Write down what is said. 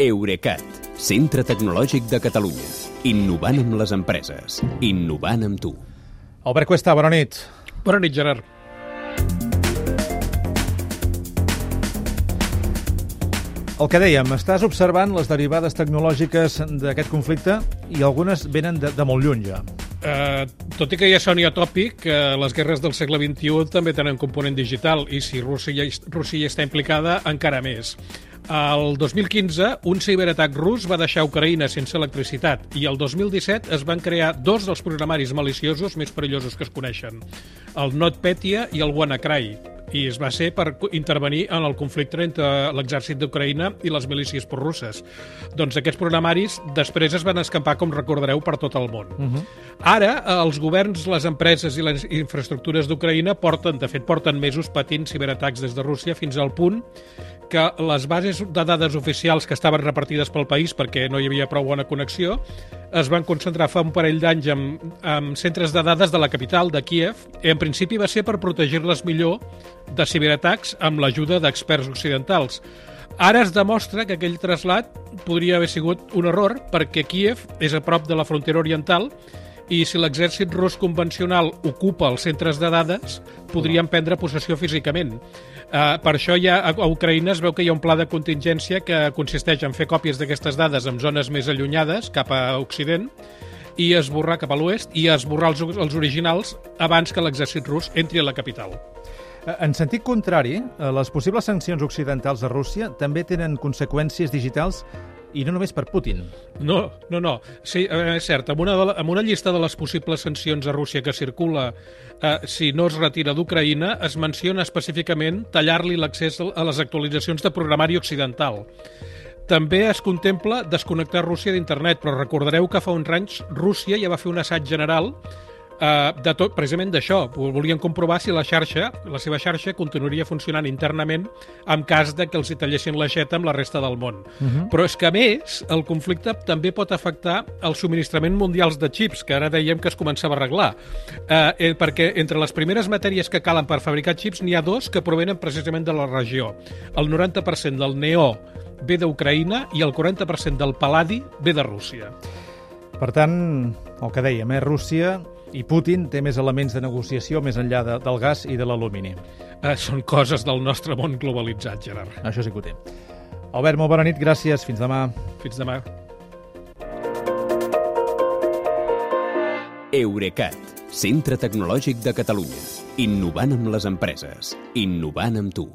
Eurecat, centre tecnològic de Catalunya. Innovant amb les empreses. Innovant amb tu. Albert Cuesta, bona nit. Bona nit, Gerard. El que dèiem, estàs observant les derivades tecnològiques d'aquest conflicte i algunes venen de, de molt lluny ja. Uh, tot i que ja soni atòpic, uh, les guerres del segle XXI també tenen component digital i si Rússia, Rússia està implicada, encara més. El 2015, un ciberatac rus va deixar Ucraïna sense electricitat i el 2017 es van crear dos dels programaris maliciosos més perillosos que es coneixen, el NotPetya i el WannaCry, i es va ser per intervenir en el conflicte entre l'exèrcit d'Ucraïna i les milícies prorusses. Doncs aquests programaris després es van escampar, com recordareu, per tot el món. Uh -huh. Ara, els governs, les empreses i les infraestructures d'Ucraïna porten, de fet, porten mesos patint ciberatacs des de Rússia fins al punt que les bases de dades oficials que estaven repartides pel país perquè no hi havia prou bona connexió es van concentrar fa un parell d'anys en, en centres de dades de la capital, de Kiev, i en principi va ser per protegir-les millor de ciberatacs amb l'ajuda d'experts occidentals. Ara es demostra que aquell trasllat podria haver sigut un error perquè Kiev és a prop de la frontera oriental si l'exèrcit rus convencional ocupa els centres de dades, podrien prendre possessió físicament. Uh, per això ja a, a Ucraïna es veu que hi ha un pla de contingència que consisteix en fer còpies d'aquestes dades en zones més allunyades, cap a Occident, i esborrar cap a l'oest, i esborrar els, els originals abans que l'exèrcit rus entri a la capital. Eh, en sentit contrari, eh, les possibles sancions occidentals a Rússia també tenen conseqüències digitals i no només per Putin. No, no, no. Sí, eh, és cert, amb una, la, amb una llista de les possibles sancions a Rússia que circula eh, si no es retira d'Ucraïna, es menciona específicament tallar-li l'accés a les actualitzacions de programari occidental. També es contempla desconnectar Rússia d'internet, però recordareu que fa uns anys Rússia ja va fer un assaig general Uh, de tot, precisament d'això. Volien comprovar si la xarxa, la seva xarxa, continuaria funcionant internament en cas de que els hi tallessin l'aixeta amb la resta del món. Uh mhm. -huh. Però és que, a més, el conflicte també pot afectar el subministrament mundials de xips, que ara dèiem que es començava a arreglar. Uh, eh, perquè entre les primeres matèries que calen per fabricar xips n'hi ha dos que provenen precisament de la regió. El 90% del neó ve d'Ucraïna i el 40% del paladi ve de Rússia. Per tant, el que dèiem, eh? Rússia i Putin té més elements de negociació més enllà de, del gas i de l'alumini. Eh, són coses del nostre món globalitzat, Gerard. Això sí que ho té. Albert, molt bona nit, gràcies. Fins demà. Fins demà. Eurecat, centre tecnològic de Catalunya. Innovant amb les empreses. Innovant amb tu.